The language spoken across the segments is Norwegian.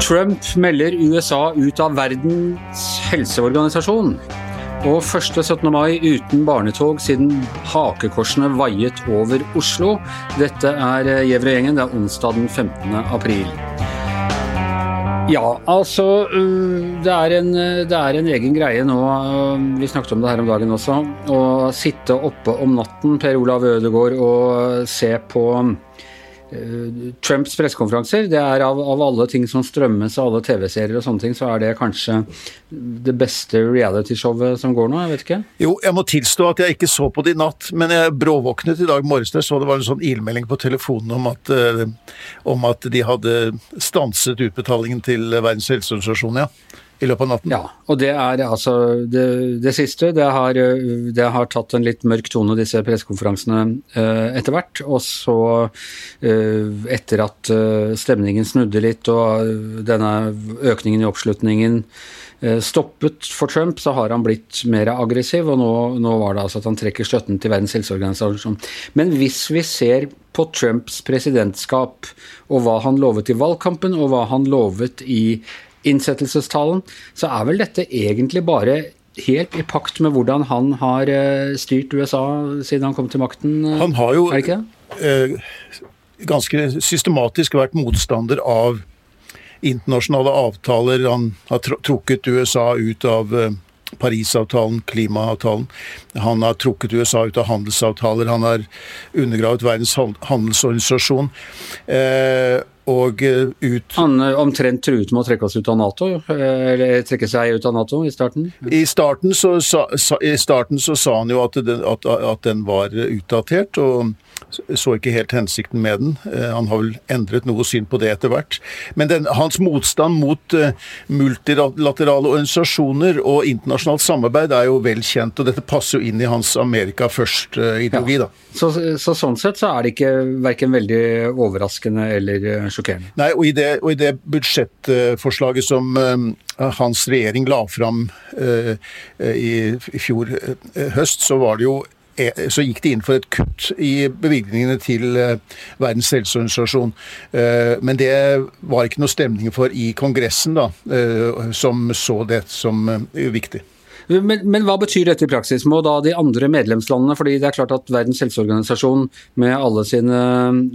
Trump melder USA ut av Verdens helseorganisasjon. Og første 17. mai uten barnetog siden hakekorsene vaiet over Oslo. Dette er Gjevrøy-gjengen. Det er onsdag den 15. april. Ja, altså det er, en, det er, en, egen greie nå, vi snakket om det her om dagen også, å sitte oppe om natten, Per Olav Ødegaard, og se på Trumps pressekonferanser, det er av, av, alle ting som strømmes av alle TV-serier og sånne ting, så er det kanskje det beste realityshowet som går nå? Jeg vet ikke. Jo, jeg må tilstå at jeg ikke så på det i natt, men jeg bråvåknet i dag morges så det var en sånn ilmelding på telefonen om at, uh, om at de hadde stanset utbetalingen til Verdens helseorganisasjon, ja i løpet av natten. Ja, og det er altså det, det siste. Det har, det har, tatt en litt mørk tone, disse pressekonferansene eh, etter hvert. Og så, eh, etter at eh, stemningen snudde litt og denne økningen i oppslutningen eh, stoppet for Trump, så har han blitt mer aggressiv, og nå, nå var det altså at han trekker støtten til Verdens helseorganisasjon. Men hvis vi ser på Trumps presidentskap og hva han lovet i valgkampen, og hva han lovet i innsettelsestalen, så er vel dette egentlig bare helt i pakt med hvordan han har eh, styrt USA siden han kom til makten? Eh, han har jo eh, ganske systematisk vært motstander av internasjonale avtaler. Han har trukket USA ut av eh, Parisavtalen, klimaavtalen. Han har trukket USA ut av handelsavtaler. Han har undergravet Verdens handelsorganisasjon. Eh, og eh, ut Han eh, omtrent truet med å trekke oss ut av Nato, eh, eller trekke seg ut av Nato i starten? I starten så sa, i starten så sa han jo at den, at, at den var utdatert. og så ikke helt hensikten med den. Eh, han har vel endret noe syn på det etter hvert. Men den, hans motstand mot uh, multilaterale organisasjoner og internasjonalt samarbeid er jo vel kjent, og dette passer jo inn i hans Amerika først-ideologi. da. ja. så, så, sånn sett så er det ikke verken veldig overraskende eller uh, sjokkerende? Nei, og i det, og i det budsjettforslaget som hans regjering la fram i, i fjor høst, så var det jo Eh, så gikk de inn for et kutt i bevilgningene til eh, Verdens helseorganisasjon. Eh, men det var ikke noe stemning for i Kongressen, da, som så det som viktig. Men, men, hva betyr dette i praksis? Må da de andre medlemslandene, fordi det er klart at Verdens helseorganisasjon med alle sine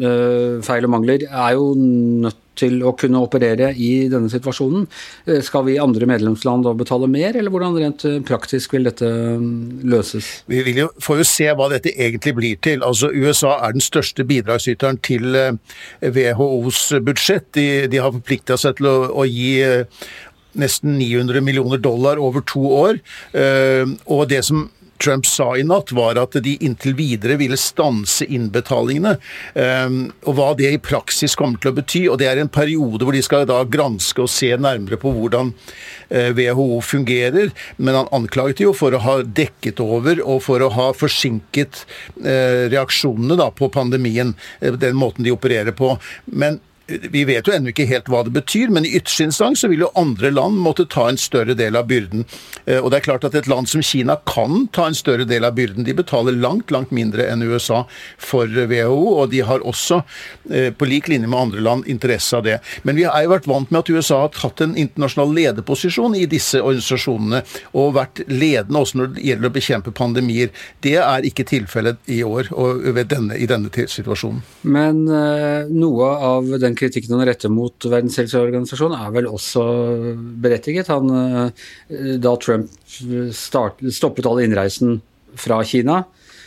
øh, feil og mangler er jo nødt til å kunne operere i denne situasjonen. Eh, skal vi andre medlemsland da betale mer, eller hvordan rent øh, praktisk vil dette løses? Vi vil jo, får jo se hva dette egentlig blir til. Altså USA er den største bidragsyteren til WHOs budsjett. De, de har forplikta seg til å, å gi nesten 900 millioner dollar over to år. Eh, og det som Trump sa i natt, var at de inntil videre ville stanse innbetalingene. Eh, og hva det i praksis kommer til å bety. Og det er en periode hvor de skal da granske og se nærmere på hvordan WHO eh, fungerer. Men han anklaget jo for å ha dekket over og for å ha forsinket reaksjonene da på pandemien, den måten de opererer på. Men vi vet jo ennå ikke helt hva det betyr, men i ytterste instans så vil jo andre land måtte ta en større del av byrden. Eh, og det er klart at et land som Kina kan ta en større del av byrden. De betaler langt, langt mindre enn USA for WHO, og de har også, eh, på lik linje med andre land, interesse av det. Men vi har jo vært vant med at USA har tatt en internasjonal lederposisjon i disse organisasjonene, og vært ledende også når det gjelder å bekjempe pandemier. Det er ikke tilfellet i år og denne, i denne situasjonen. Men noe av den kritikken han retter mot Verdens helseorganisasjon er vel også berettiget. Han, eh, da Trump start, stoppet all innreisen fra Kina,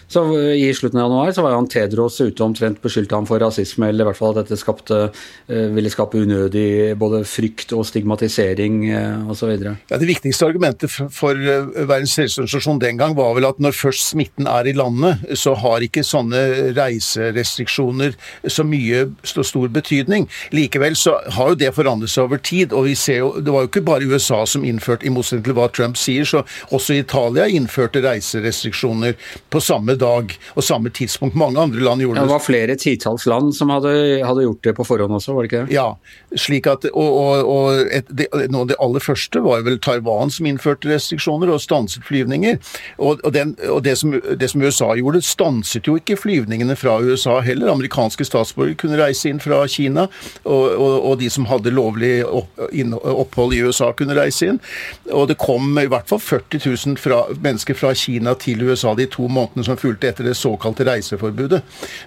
så I slutten av januar så var han Tedros ute omtrent beskyldte ham for rasisme, eller i hvert fall at dette skapte, eh, ville skape unødig både frykt og stigmatisering eh, osv. Ja, det viktigste argumentet for eh, Verdens helseorganisasjon den gang var vel at når først smitten er i landet, så har ikke sånne reiserestriksjoner så mye så stor betydning. Likevel så har jo det forandret seg over tid, og vi ser jo, det var jo ikke bare USA som innførte, i motsetning til hva Trump sier, så også Italia innførte reiserestriksjoner på samme samme dag og samme tidspunkt. Mange andre land gjorde det. Ja, Det var flere titalls land som hadde, hadde, gjort det på forhånd også, var det ikke det? Ja. slik at, Og, og, og et, det, noe av det aller første var vel Taiwan som innførte restriksjoner og stanset flyvninger. Og, og, den, det, som, det, som, USA gjorde, stanset jo ikke flyvningene fra USA heller. Amerikanske statsborgere kunne reise inn fra Kina, og, de som hadde lovlig opphold i USA, kunne reise inn. Og det kom i hvert fall 40 000 fra, mennesker fra Kina til USA de to månedene som fulgte etter det såkalte reiseforbudet.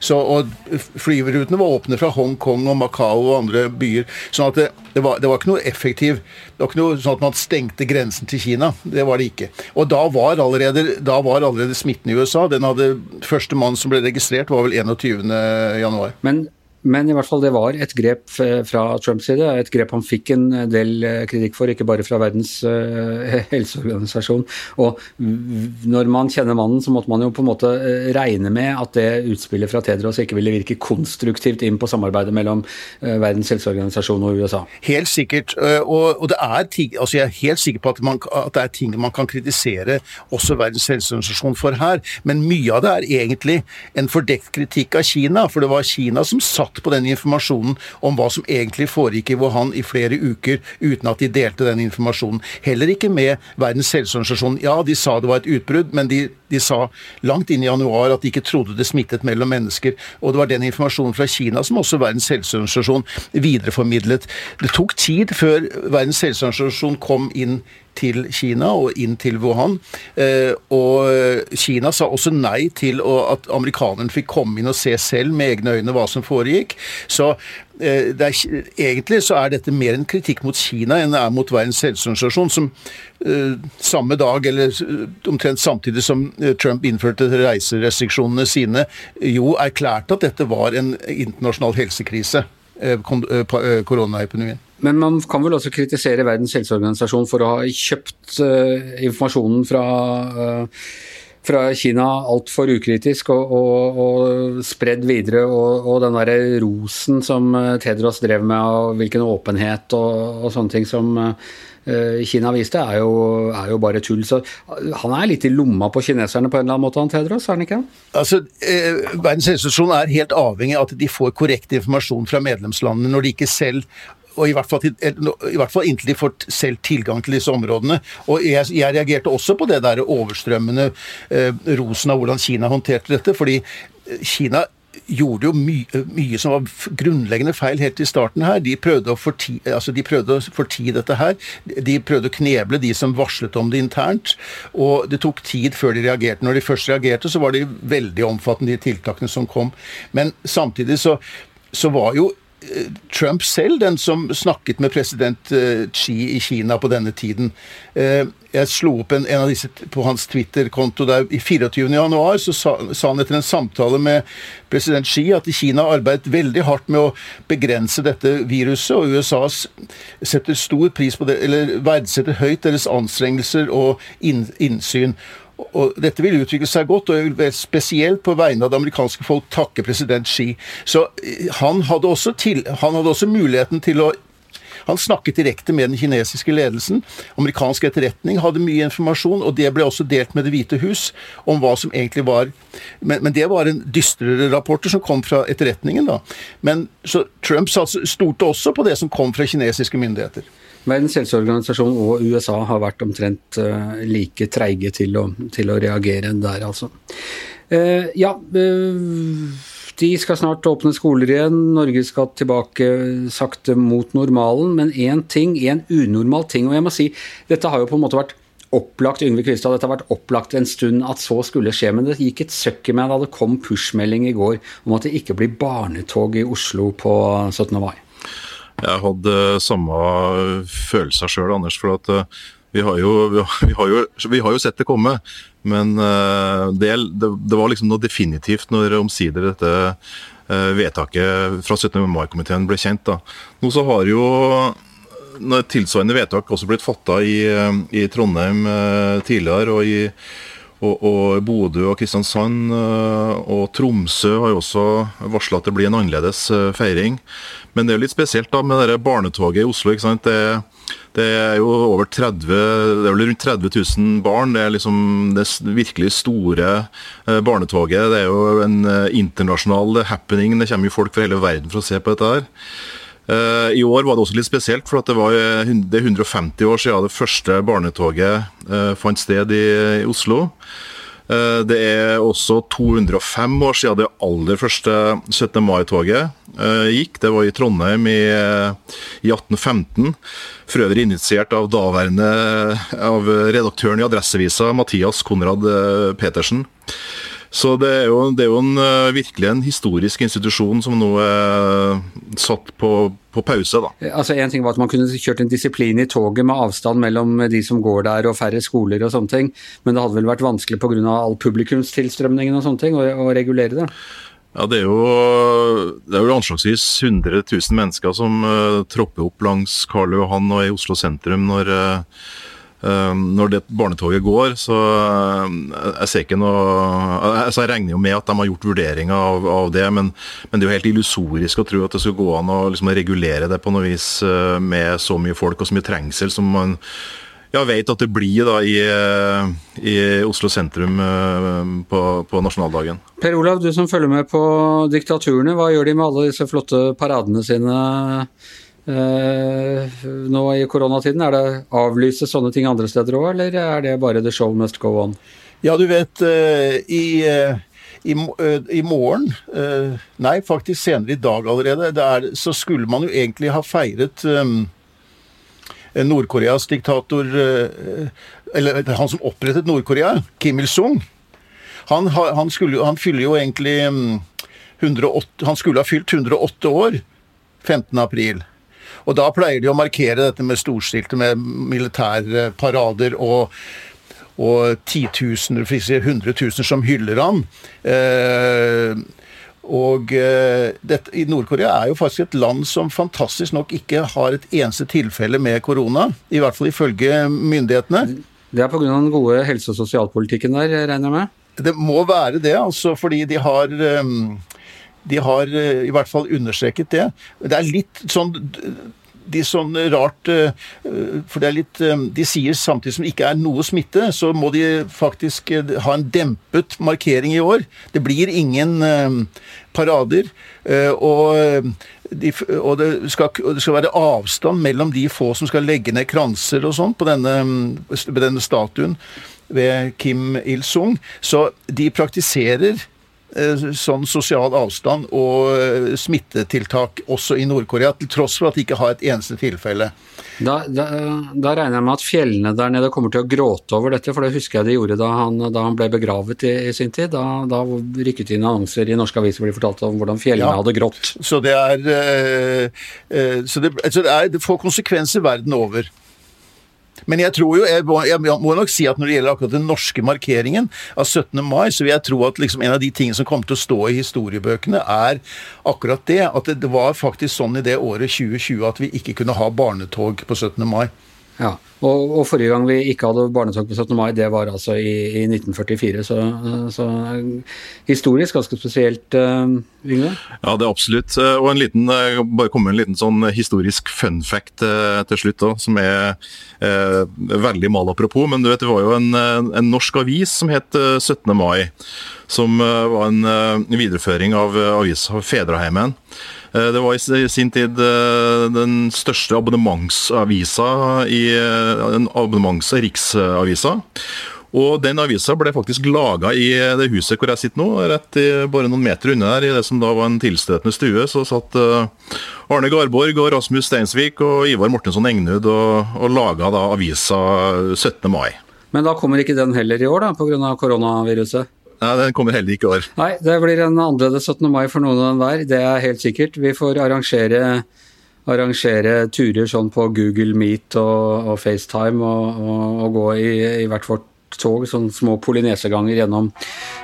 Så, og Flyverutene var åpne fra Hongkong og Macau og andre byer. sånn at det, det, var, det var, ikke noe effektiv Det var ikke noe sånn at man stengte grensen til Kina. Det var det ikke. Og da var allerede, da var allerede smitten i USA. Den hadde Første mann som ble registrert, var vel 21.1. Men men i hvert fall det var et grep fra Trumps side, et grep han fikk en del eh, kritikk for, ikke bare fra Verdens uh, helseorganisasjon. Og når man kjenner mannen, så måtte man jo på en måte eh, regne med at det utspillet fra Tedros ikke ville virke konstruktivt inn på samarbeidet mellom Verdens helseorganisasjon og USA. Helt sikkert. Og det er ting, altså jeg er helt sikker på at, man, at, det er ting man kan kritisere også Verdens helseorganisasjon for her, men mye av det er egentlig en fordekt kritikk av Kina. For det var Kina som satt på den informasjonen om hva som egentlig foregikk i Wuhan i flere uker, uten at de delte den informasjonen. Heller ikke med Verdens helseorganisasjon. Ja, de sa det var et utbrudd, men de, de sa langt inn i januar at de ikke trodde det smittet mellom mennesker. Og det var den informasjonen fra Kina som også Verdens helseorganisasjon videreformidlet. Det tok tid før Verdens helseorganisasjon kom inn til Kina og inn til Wuhan. Eh, og Kina sa også nei til at amerikanerne fikk komme inn og se selv med egne øyne hva som foregikk. Så er, egentlig så er dette mer en kritikk mot Kina enn det er mot Verdens helseorganisasjon, som uh, samme dag, eller omtrent samtidig som Trump innførte reiserestriksjonene sine, jo erklærte at dette var en internasjonal helsekrise, koronaepidemien. Men man kan vel også kritisere Verdens helseorganisasjon for å ha kjøpt informasjonen fra, fra Kina altfor ukritisk og, og, og, spredd videre. Og, og den derre rosen som eh, Tedros drev med, og hvilken åpenhet og, sånne ting som uh, Kina viste, er jo, er jo, bare tull. Så han er litt i lomma på kineserne på en eller annen måte, han Tedros, er han ikke? Altså, eh, Verdens helseinstitusjon er helt avhengig av at de får korrekt informasjon fra medlemslandene når de ikke selv og i hvert, fall, i hvert fall inntil de får selv tilgang til disse områdene. Og jeg, jeg reagerte også på det der overstrømmende eh, rosen av hvordan Kina håndterte dette. fordi Kina gjorde jo mye, mye, som var grunnleggende feil helt i starten her. De prøvde, å forti, altså fortie dette her. De prøvde å kneble de som varslet om det internt. Og det tok tid før de reagerte. Når de først reagerte, så var de veldig omfattende, de tiltakene som kom. Men samtidig så, så var jo Trump selv den som snakket med president eh, Xi i Kina på denne tiden. Eh, jeg slo opp en, en av disse på hans Twitter-konto der i 24.1, så sa, sa, han etter en samtale med president Xi at Kina har arbeidet veldig hardt med å begrense dette viruset, og USA setter stor pris på det, eller verdsetter høyt deres anstrengelser og inn, innsyn. Og dette vil utvikle seg godt, og jeg vil spesielt på vegne av det amerikanske folk takke president Xi. Så eh, han hadde også, til, han hadde også muligheten til å han snakket direkte med den kinesiske ledelsen. Amerikansk etterretning hadde mye informasjon, og det ble også delt med Det hvite hus om hva som egentlig var Men, men det var en dystrere rapporter som kom fra etterretningen, da. Men så Trump stolte også på det som kom fra kinesiske myndigheter. Verdens helseorganisasjon og USA har vært omtrent uh, like treige til, til, å reagere der, altså. Eh, ja, uh, de skal snart åpne skoler igjen. Norge skal tilbake sakte mot normalen. Men én ting, en unormal ting, og jeg må si, dette har jo på en måte vært opplagt Yngve Kvistad, dette har vært opplagt en stund at så skulle skje, men det gikk et søkk i meg da det kom pushmelding i går om at det ikke blir barnetog i Oslo på 17. mai. Jeg hadde samme følelse sjøl, Anders. For at eh, vi har, jo, vi, har jo, vi har, jo, sett det komme. Men eh, det, det, var liksom noe definitivt når omsider dette eh, vedtaket fra 17. mai-komiteen ble kjent. Da. Nå så har jo tilsvarende vedtak også blitt fatta i, i, Trondheim tidligere. og i og, og Bodø og Kristiansand og Tromsø har jo også varsla at det blir en annerledes feiring. Men det er jo litt spesielt da med det barnetoget i Oslo. ikke sant? Det, Det er jo over 30, det er vel rundt 30 000 barn. Det er liksom det virkelig store eh, barnetoget. Det er jo en eh, internasjonal happening. Det kommer jo folk fra hele verden for å se på dette her. Eh, I år var det også litt spesielt, for det var det 150 år siden det første barnetoget fant sted i Oslo. Eh, det er også 205 år siden det aller første 17. mai-toget eh, gikk. Det var i Trondheim i, eh, i 1815. For øvrig initiert av daværende av redaktøren i Adresseavisa, Mathias Konrad Petersen. Så det er jo, det er jo en, eh, virkelig en historisk institusjon som nå er satt på, på pause. da. Altså En ting var at man kunne kjørt en disiplin i toget med avstand mellom de som går der og færre skoler og sånne ting, men det hadde vel vært vanskelig pga. all publikumstilstrømningen og sånne ting å, å regulere det? Ja, Det er jo, det er jo anslagsvis 100 000 mennesker som uh, tropper opp langs Karl Johan og i Oslo sentrum når uh, når det barnetoget går, så eh, jeg ser ikke noe altså Jeg regner jo med at de har gjort vurderinger av, av det, men, men, det er jo helt illusorisk å tro at det skal gå an å liksom, regulere det på noe vis eh, med så mye folk og så mye trengsel som man ja, vet at det blir da i, i Oslo sentrum på, på, nasjonaldagen. Per Olav, du som følger med på diktaturene, hva gjør de med alle disse flotte paradene sine? Eh, nå i koronatiden? Er det avlyses sånne ting andre steder òg, eller er det bare the show must go on? Ja, du vet, eh, i, eh, i, i morgen, nei faktisk senere i dag allerede, er, så skulle man jo egentlig ha feiret um, Nord-Koreas diktator Eller han som opprettet Nord-Korea, Kim Il-sung. Han, han, han, fyller jo egentlig 108, Han skulle ha fylt 108 år 15. april. Og da pleier de å markere dette med storstilte, med militærparader og og titusener, hundretusener som hyller han. Eh, og eh, dette, i Nord-Korea er jo faktisk et land som fantastisk nok ikke har et eneste tilfelle med korona. I hvert fall ifølge myndighetene. Det er pga. den gode helse- og sosialpolitikken der, regner jeg med? Det må være det, altså, fordi de har um, de har eh, i hvert fall understreket det. Det er litt sånn de sånn rart eh, For det er litt eh, De sier samtidig som det ikke er noe smitte, så må de faktisk ha en dempet markering i år. Det blir ingen parader. Og, de, og det, skal, det, skal, være avstand mellom de få som skal legge ned kranser og sånn på denne, denne statuen ved Kim Il-sung. Så de praktiserer sånn sosial avstand og eh, smittetiltak også i Nord-Korea, til tross for at de ikke har et eneste tilfelle. Da, da, da, regner jeg med at fjellene der nede kommer til å gråte over dette, for det husker jeg de gjorde da han, da han ble begravet i, i, sin tid. Da, da rykket inn annonser i norske aviser hvor de fortalte om hvordan fjellene ja, hadde grått. Så det er, øh, så det, altså det, er, det får konsekvenser verden over. Men jeg tror jo, jeg må, jeg må, nok si at når det gjelder akkurat den norske markeringen av 17. mai, så vil jeg tro at liksom en av de tingene som kommer til å stå i historiebøkene, er akkurat det. At det var faktisk sånn i det året 2020 at vi ikke kunne ha barnetog på 17. mai. Ja, og, og, forrige gang vi ikke hadde barnetog på 17. mai, det var altså i, i 1944. Så, så, historisk ganske spesielt, uh, Yngve? Ja, det er absolutt. Eh, og en liten, eh, bare komme med en liten sånn historisk fun fact til slutt, da, som er uh, veldig mal apropos. Men du vet, det var jo en, en norsk avis som het 17. mai, som var en videreføring av avisa Fedreheimen. Eh, det var i sin tid eh, den største abonnementsavisa i eh, en abonnements- riksavisa. Og den avisa ble faktisk laga i det huset hvor jeg sitter nå, rett i, bare noen meter unna her, i det som da var en tilstøtende stue. Så satt Arne Garborg og Rasmus Steinsvik og Ivar Mortensson Engnud og, og laga da avisa 17. mai. Men da kommer ikke den heller i år, da, pga. koronaviruset? Nei, den kommer heller ikke i år. Nei, det blir en annerledes 17. mai for noen av enhver, det er helt sikkert. Vi får arrangere, arrangere turer sånn på Google Meet og, og FaceTime og, og, og, gå i, i hvert vårt tog, sånn små polyneseganger gjennom,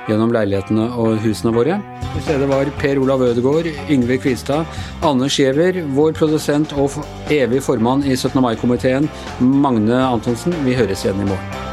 gjennom leilighetene og husene våre. I stedet var Per Olav Ødegaard, Yngve Kvistad, Anne Skjever, vår produsent og evig formann i 17. mai-komiteen, Magne Antonsen. Vi høres igjen i morgen.